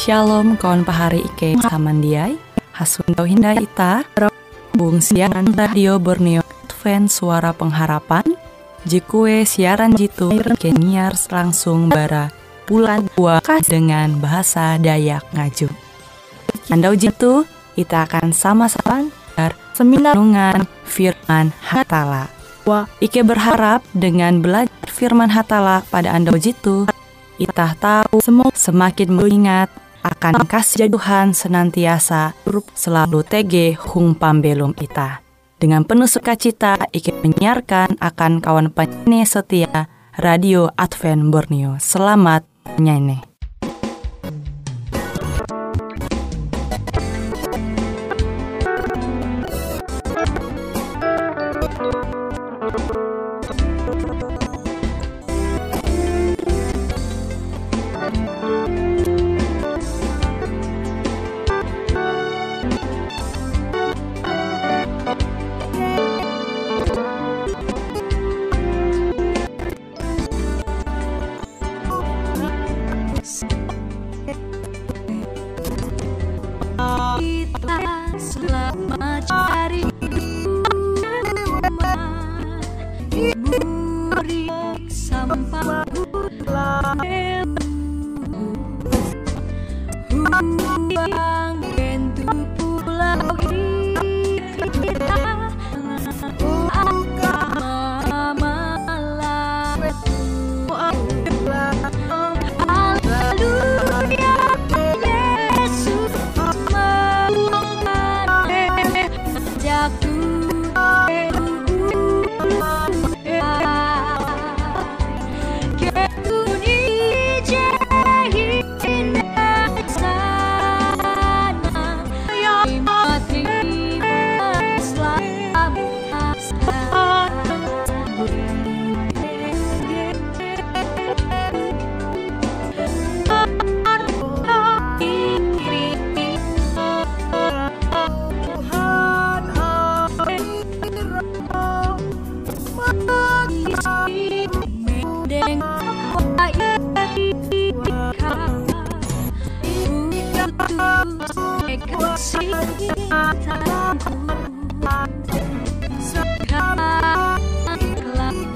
Shalom kawan pahari Ike. Samandiai Hasunto hinda ita. Bung siaran radio Borneo. Advent suara pengharapan. Jikue siaran jitu. Kenyar langsung bara Bulan dua dengan bahasa Dayak Ngaju. Andau jitu Kita akan sama-sama Seminar dengan firman Hatala. Ike berharap dengan belajar firman Hatala pada Anda jitu Itah tahu semua semakin mengingat akan kasih Tuhan senantiasa selalu TG hung pambelum ita. Dengan penuh sukacita ikut menyiarkan akan kawan penyanyi setia Radio Advent Borneo. Selamat menyanyi.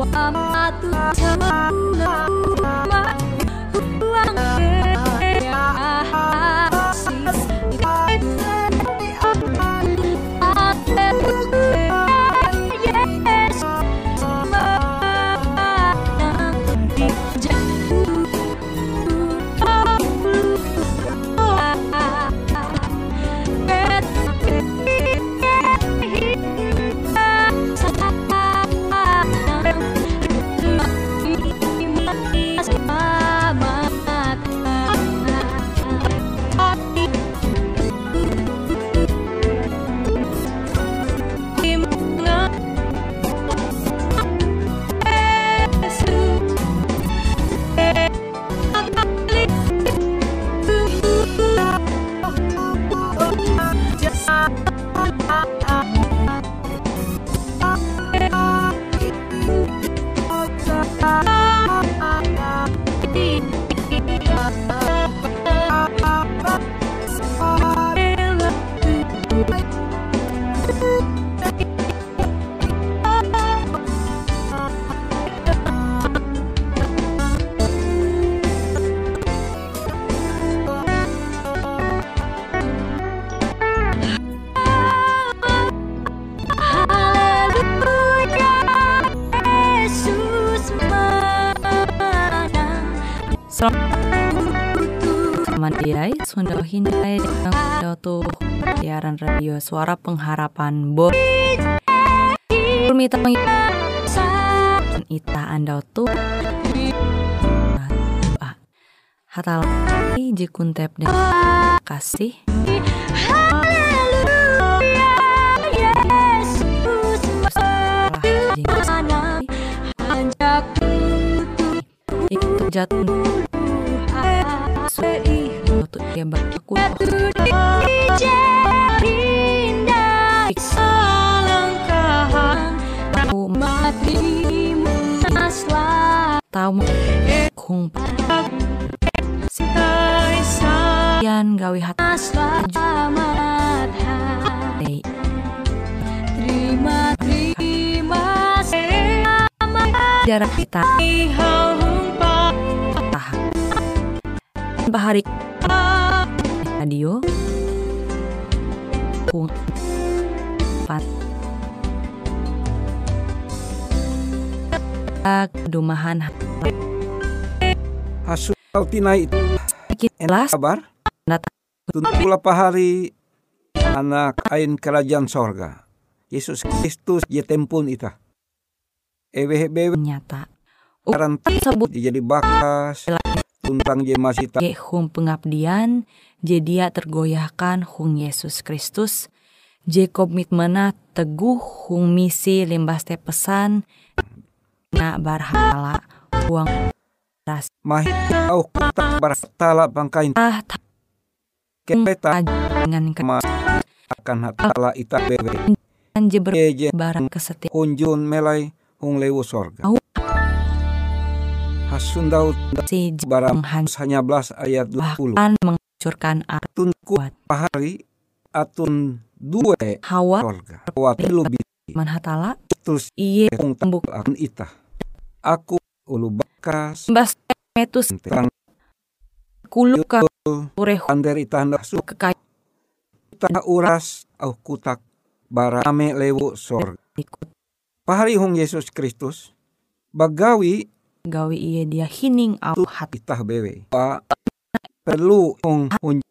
Selamat Sunda Hindai, Dotu, siaran radio suara pengharapan Bo. Mita Ita anda tuh. Hatal jikuntep dengan kasih. Ikut jatuh Dia berlaku Aku tahu kung ya pengabdian gawe hati hari Terima terima jarak kita bahari radio. Pung Pat Dumahan Hasu tinai Kelas kabar? Tuntulah pahari anak ain kerajaan sorga. Yesus Kristus je tempun ita. Ewe bewe. Nyata. Karan sebut jadi bakas. Tuntang je masih tak ge hung pengabdian je dia tergoyahkan hung Yesus Kristus je komitmena teguh hung misi limbas teh pesan na barhala uang ras mah au tak baratala bangkain ah kepeta dengan ma akan hatala ita bewe kekan je je barang kesetiaan kunjun melai hung lewu sorga. Au. Hasundau si barang hanya belas ayat 20. menghancurkan arah Tunku kuat pahari atun dua hawa sorga. Waktu lebih manhatala terus iye tembuk akan ita. Aku ulu bakas mbas metus terang kulu ka ureh ander ita hendak su kekaya ita uras au kutak barame lewu sorga. ikut Pahari hong Yesus Kristus bagawi gawe iye dia hining au hati itah bewe. Pa perlu hong hong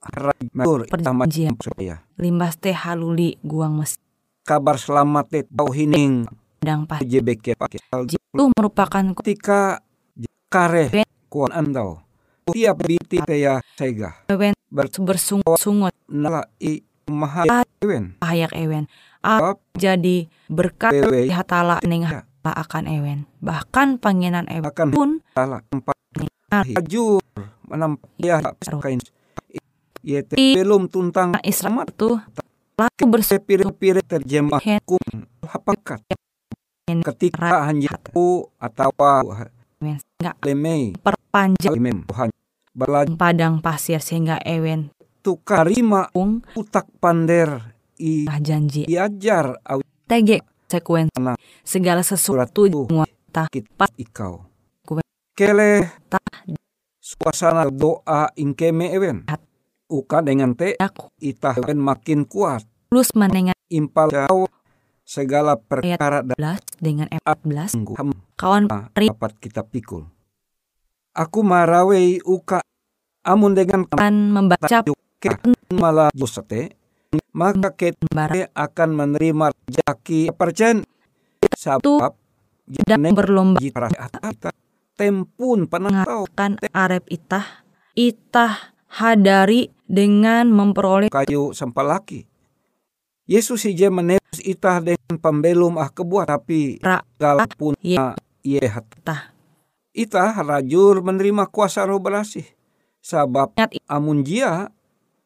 matur. Macam saya. limbas teh haluli guang mes Kabar selamat te tau hining. Pedang pas. Pakai itu merupakan ketika kare kuan andau. Tiap biti teya sega. Kewen ber bersungut-sungut. Nala i mahal ewen. pahayak ewen. A Bab jadi berkat hatala ning Ya. akan ewen. Bahkan pangenan ewen pun empat Menampak ya kain. Yete belum tuntang. Nah, Israel itu lalu bersepir sepire-pire terjemah Hen. kum. Hapakat. Ketika hanjiku atau nggak lemei. perpanjang imem padang pasir sehingga ewen karima ung utak pander. I janji. Diajar au tege sekuen segala sesuatu tuh nguata kita ikau. Kele. Tah suasana doa ingkeme ewen. Uka dengan te aku. ewen makin kuat. Lulus menengan impal jauh. Segala perkara belas dengan 14 tunggu. Ham kawan dapat kita pikul? Aku marawei uka. Amun dengan akan membaca ke. Malah josete maka kita akan menerima jaki percen. Sebab dan berlomba. jitra kita tempun pernah tahu? Kan arep itah itah hadari dengan memperoleh kayu sempalaki Yesus ije menebus itah dengan pembelum ah kebuat tapi Ra- galpun ye ye hat. Tah itah rajur menerima kuasa roh sabab Nyat i- amun jia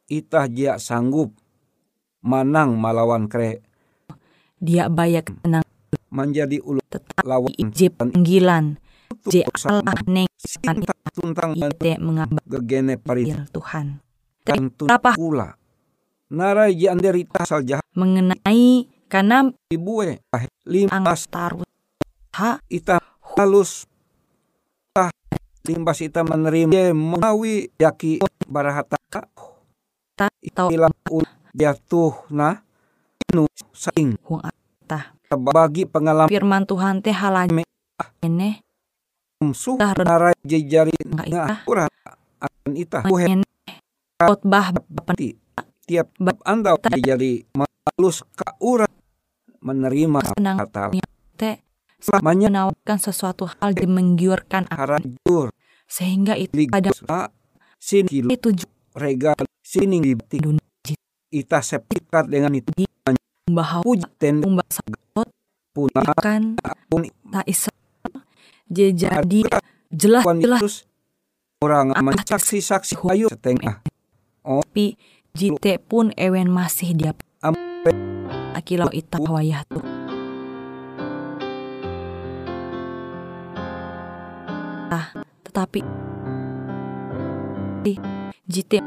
itah jia sanggup manang malawan kre. Dia bayak tenang. Menjadi ulu tetap lawan panggilan Allah neng sinta tuntang ide mengabdi gegene parit Tuhan. Kan Apa? pula narai ji anderita sal jahat mengenai karena ibue ah, limbas. Taruh ha? Ita halus. Tah limbas ita menerima. Ye mengawi yaki barahata. Tak tahu ilang jatuh na nu saing huang tah bagi pengalaman firman Tuhan teh halanya ini su Tah, narai ji jari Enggak, ngah itah. ura akan ita buhe ini khotbah pati tiap bab anda jadi malus ka ura menerima kata. teh. Selamanya menawarkan sesuatu hal yang menggiurkan aku. harajur sehingga itu pada sini itu regal sini di dunia ita septikat dengan itu. Bahwa ten umbah sakot puna ikan pun tak isa je jadi jelas Tuhan jelas Yesus orang mencaksi saksi ayu setengah. Tapi jite pun ewen masih dia ampe. Akilau ita wayah tuh ah tetapi di jite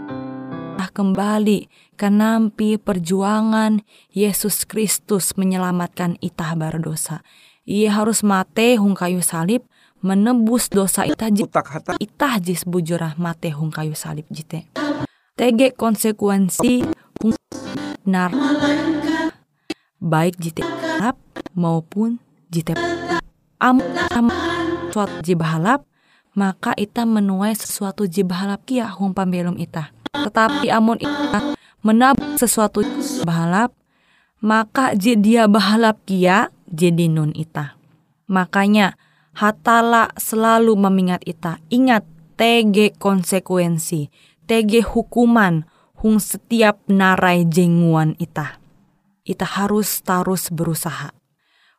ah kembali ke nampi perjuangan Yesus Kristus menyelamatkan itah berdosa. Ia harus mate hung kayu salib menebus dosa itah itah jis bujurah mate hung kayu salib jite. Tege konsekuensi hung nar baik jite halap maupun jite am am suatu jibahalap maka ita menuai sesuatu jibahalap kia hung pambelum ita. Tetapi amun ita menabung sesuatu bahalap maka je dia bahalap kia jadi nun ita. Makanya hatala selalu memingat ita. Ingat TG konsekuensi, TG hukuman hung setiap narai jenguan ita. Ita harus terus berusaha.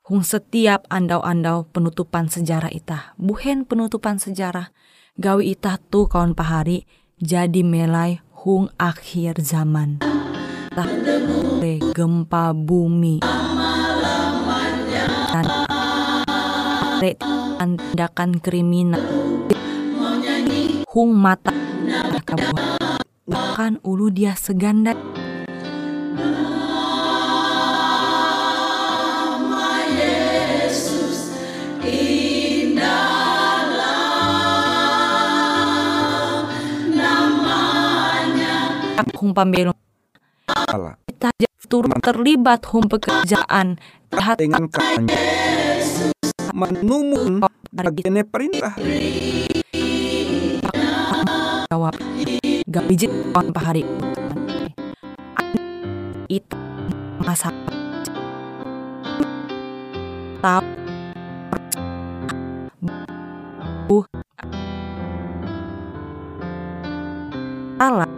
Hung setiap andau-andau penutupan sejarah ita. Buhen penutupan sejarah. Gawi ita tuh kawan pahari jadi melai hung akhir zaman. Tak gempa bumi tindakan kriminal. Hung mata. Bahkan ulu dia seganda. Hung pambelum Allah kita turut terlibat hum pekerjaan. Dengan katanya menumun bagiannya perintah. Jawab gak bijit kawan pahari itu masa tahu. Uh salah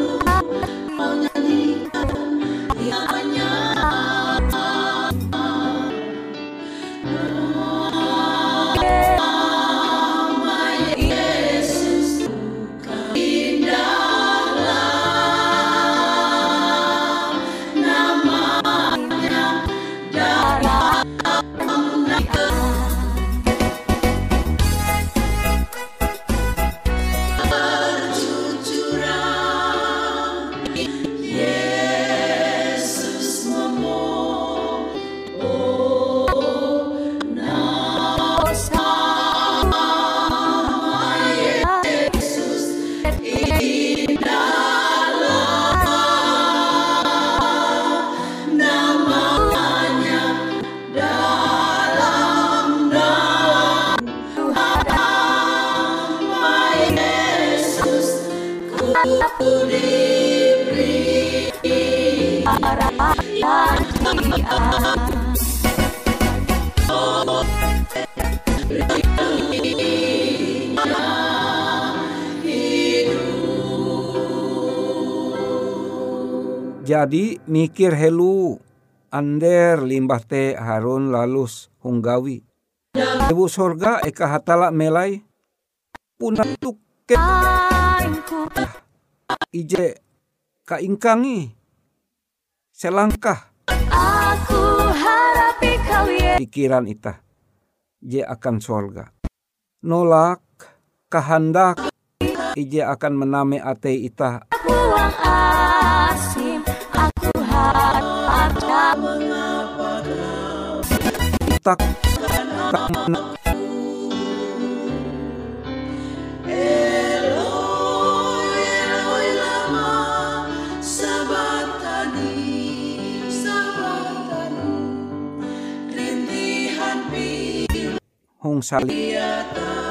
啊。Jadi mikir helu ander limbah te harun lalus hunggawi. Ibu sorga eka hatala melai punatuk ke ije kaingkangi selangkah Aku harapi kau pikiran ita je akan sorga. Nolak kehendak ije akan mename ate ita Buang asim Aku harap. Tak tak mena- hung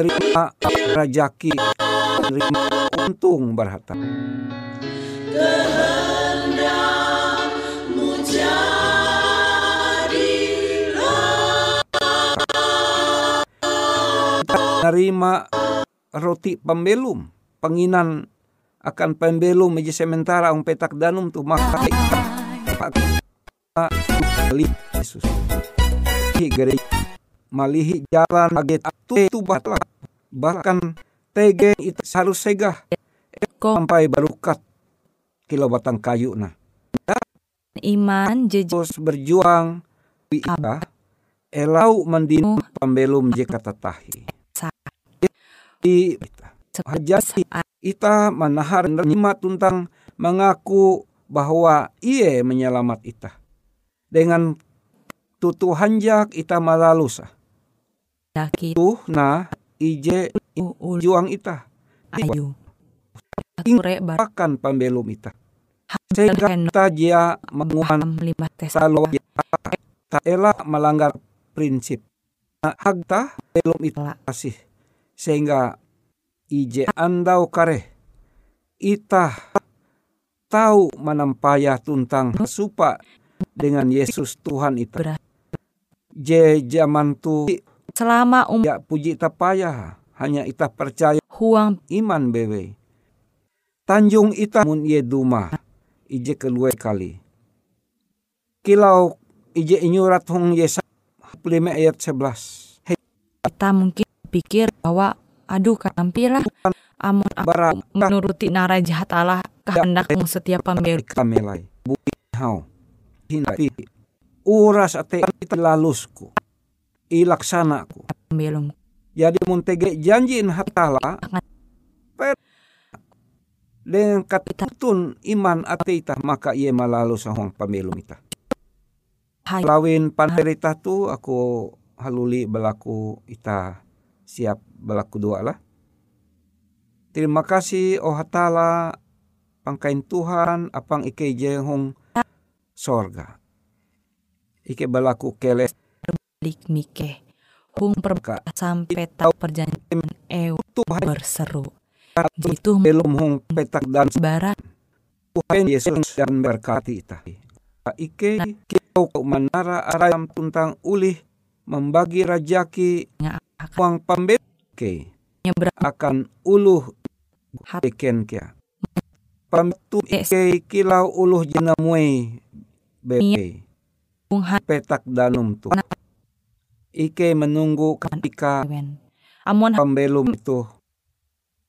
menerima rajaki, menerima untung berharta. Menerima roti pembelum, penginan akan pembelum meja sementara ang petak danum tu maka Yesus. Gereja malihi jalan aget tu tu batla bahkan tege itu harus segah. Ko sampai barukat kilo batang kayu nah iman jeje terus berjuang ita elau mendinu pembelum je kata tahi di hajati ita manahar nerima tuntang mengaku bahwa ia menyelamat ita. Dengan tutu hanjak ita malalusa daki tuh nah ije juang ita ayu. Sure bar akan pembelum ita sehingga kita dia menguhan tes. selalu tak elak melanggar prinsip. Nah, hagta belum ita kasih. Sehingga ije andau kare ita tahu menampaya tuntang supa dengan Yesus Tuhan ita Berat. je zaman tu selama um ya puji ita payah hanya ita percaya. Huang iman bewe. Tanjung ita mun ye duma ije kelue kali. Kilau ije inyurat hong Yesa 5 ayat 11 Hei. Kita mungkin pikir bahwa aduh kampira amun aku barat menuruti nara jahat Allah kehendak mung setiap pembelu kamelai. Bukti hau. Hindai uras ate ita lalusku ilaksanaku pembelum. Jadi mun tege janjiin hatala per dengan katutun iman ate ita maka ia malalu sa hong pamilum ita Hai. lawin panderita tu aku haluli belaku ita siap belaku dua lah. Terima kasih oh hatala pangkain Tuhan apang ike jehong sorga. Ike belaku keles lik mike. Hung perka sampai tak perjanjian Tuhan berseru. Jitu belum hong petak dan barat Tuhan Yesus dan berkati ita. Ike kau menara arayam tuntang ulih membagi rajaki uang pembeke nyebrang akan uluh beken kia. Pamtu ike kilau uluh jenamue bebe hung petak danum tu. Ike menunggu ketika amun pembelum itu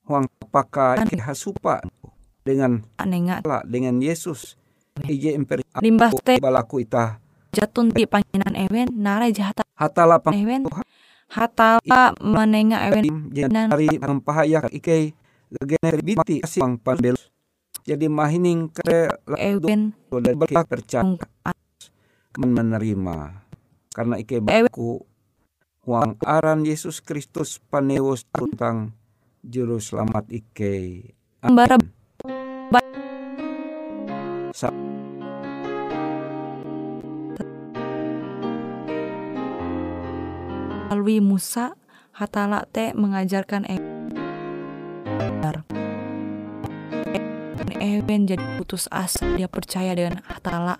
huang apakah ike hasupa dengan anenga dengan Yesus. Ije imperi limbah teh balaku ita. Jatun ti panginan ewen nara jahat hatala pang ewen. Hatala menenga ewen. Jangan hari ang pahaya ikay gagana biti kasi ang panbel jadi mahining kare ewen. Dan berkah percaya hung menerima. Karena ikay baku huang aran Yesus Kristus panewos tuntang juru selamat ikay bara Sa- melalui Musa hatala teh mengajarkan ewen Ewen jadi putus asa dia percaya dengan hatala.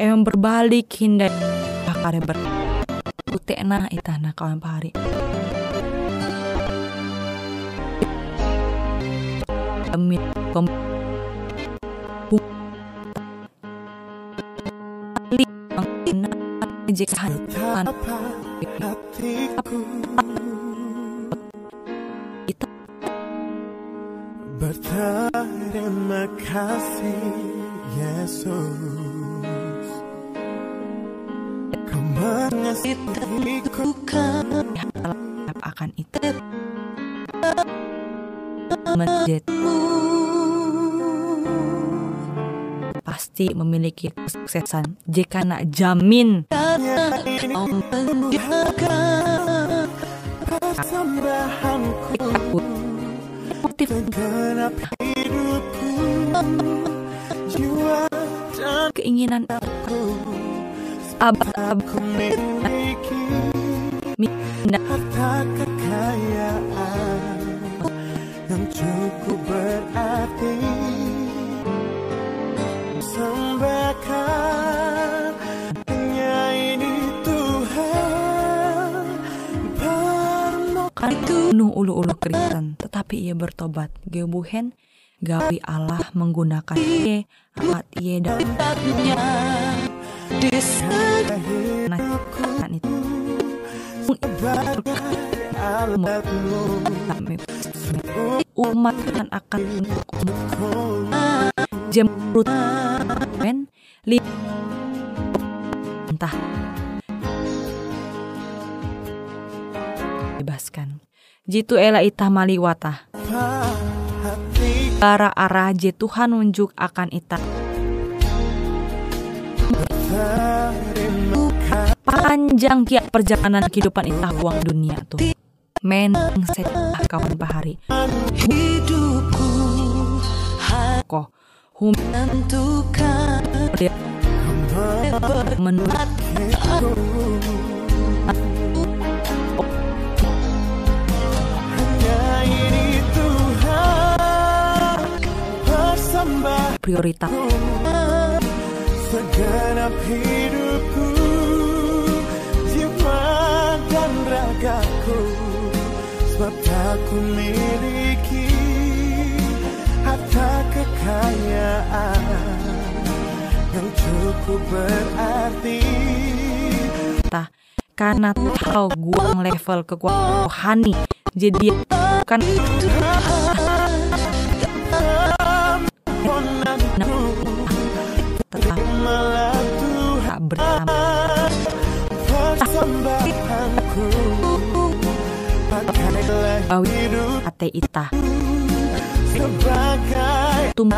Ewen berbalik hindai bakare ber Kutekna itana kawan pahari. Demi kom Bali mangkina jika hantan Kau mengasihiku akan itu. Pasti memiliki kesuksesan jika nak jamin. Persembahanku motif Genap hidupku. Jiwa dan keinginan aku abad-abad Harta kekayaan yang cukup ulu-ulu keritan tetapi ia bertobat gebuhen gawi Allah menggunakan ia alat ia dapatnya umat kan akan jemrut men entah bebaskan. Jitu ela itah maliwata Bara arah je Tuhan nunjuk akan itah panjang tiap perjalanan kehidupan itah uang dunia tuh. Men setah kawan pahari hidupku kok hum menentukan menurut prioritas segenap hidupku Jiwa dan ragaku. Sebab tak ku miliki Harta kekayaan Yang cukup berarti. Tah karena tahu gua level kekuatan rohani jadi kan tak bersama ate sebagai tum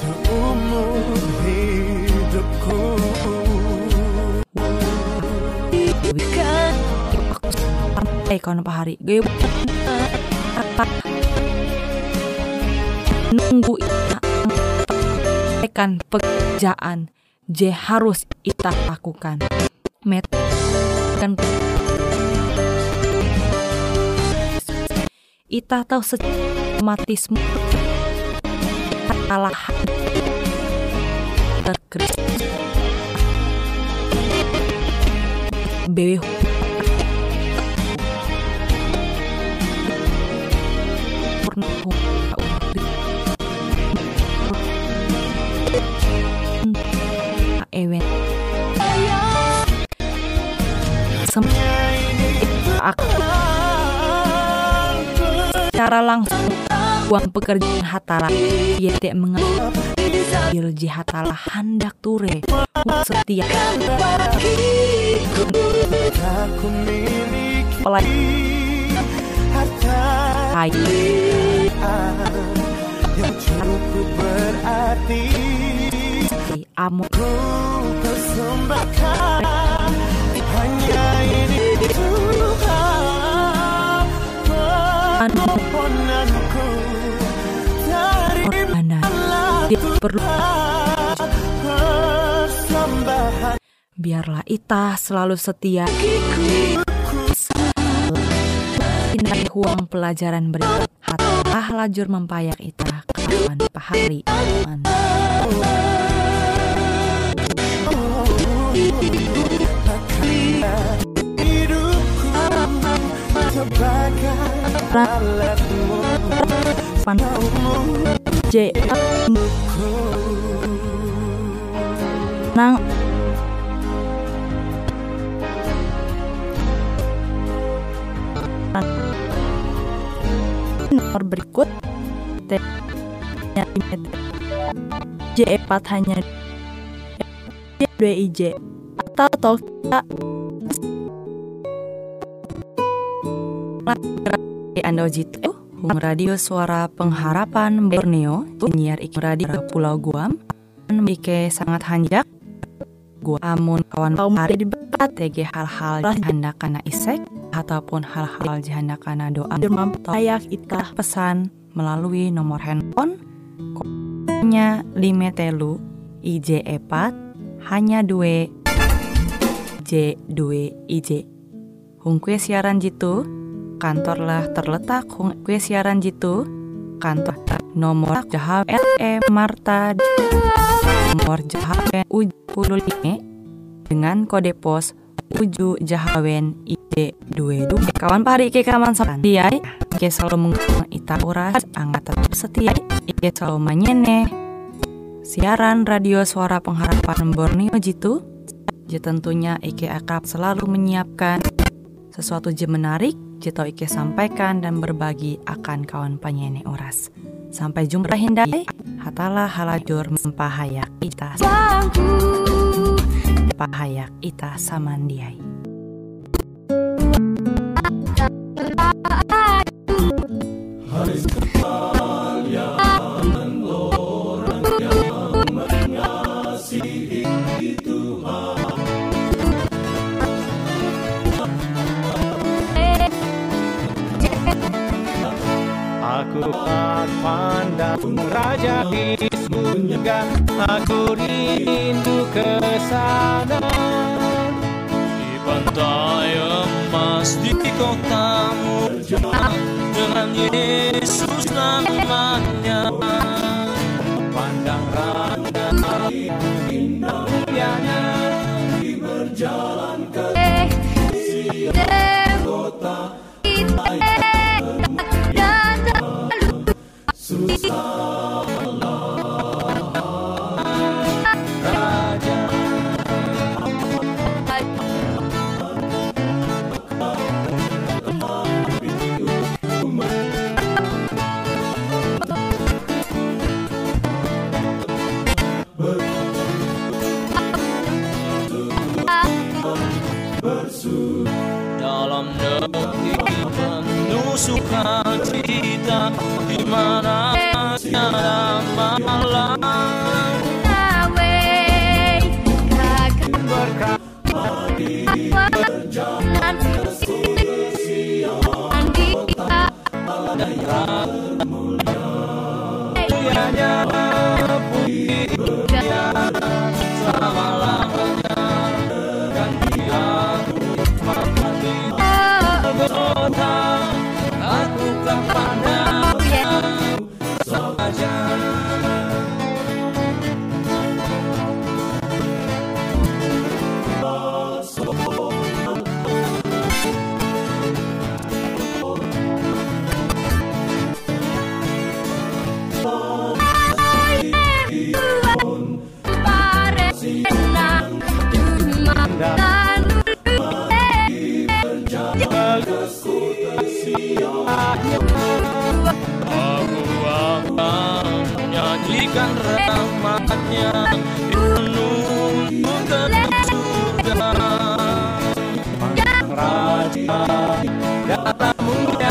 seumur hidupku eh hari? Gue nunggu itah kan pekerjaan je harus itah lakukan. Met kan itah tahu sematismu kesalahan terkeris bewe sem cara langsung uang pekerjaan hatala tidak mengambil ji hatala handak ture. Setiap hai yang cukup berarti amo ku persembahkan hanya ini Tuhan permohonanku dari mana dia perlu biarlah itah selalu setia. Hindari huang pelajaran berikut. Hatilah lajur mempayak itah kawan pahari. aman pan J nang nomor berikut T. J4 hanya J2 IJ atau Tokyo Anda Hung Radio Suara Pengharapan Borneo Penyiar ik radio Pulau Guam Mike sangat hanjak Gua amun kawan kaum hari diberkat TG hal-hal jahanda kana isek Ataupun hal-hal jahanda kana doa Mampayak itah pesan melalui nomor handphone Nya lime telu IJ epat hanya dua J 2 IJ Hung kue siaran jitu, kantorlah terletak hung kue siaran jitu, kantor nomor Jahaw LE Marta. Nomor Jahawen uj 15 dengan kode pos uju Jahawen ID 22 kawan pari ike kaman diai ike selalu menggunakan ita uras angkat tetap setia. Ike selalu manyene siaran radio suara pengharapan Borneo jitu je tentunya ike akan selalu menyiapkan sesuatu je menarik Jito Ike sampaikan dan berbagi akan kawan penyanyi oras. Sampai jumpa hindai, hatalah halajur mempahayak ita pahayak ita samandiai. Pandang. Raja di surga Aku rindu ke sana. Di pantai emas di kotamu Dengan Yesus namanya Oh.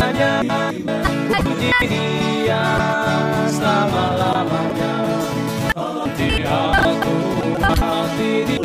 Mulianya Puji dia Selama-lamanya. Nanti aku mati di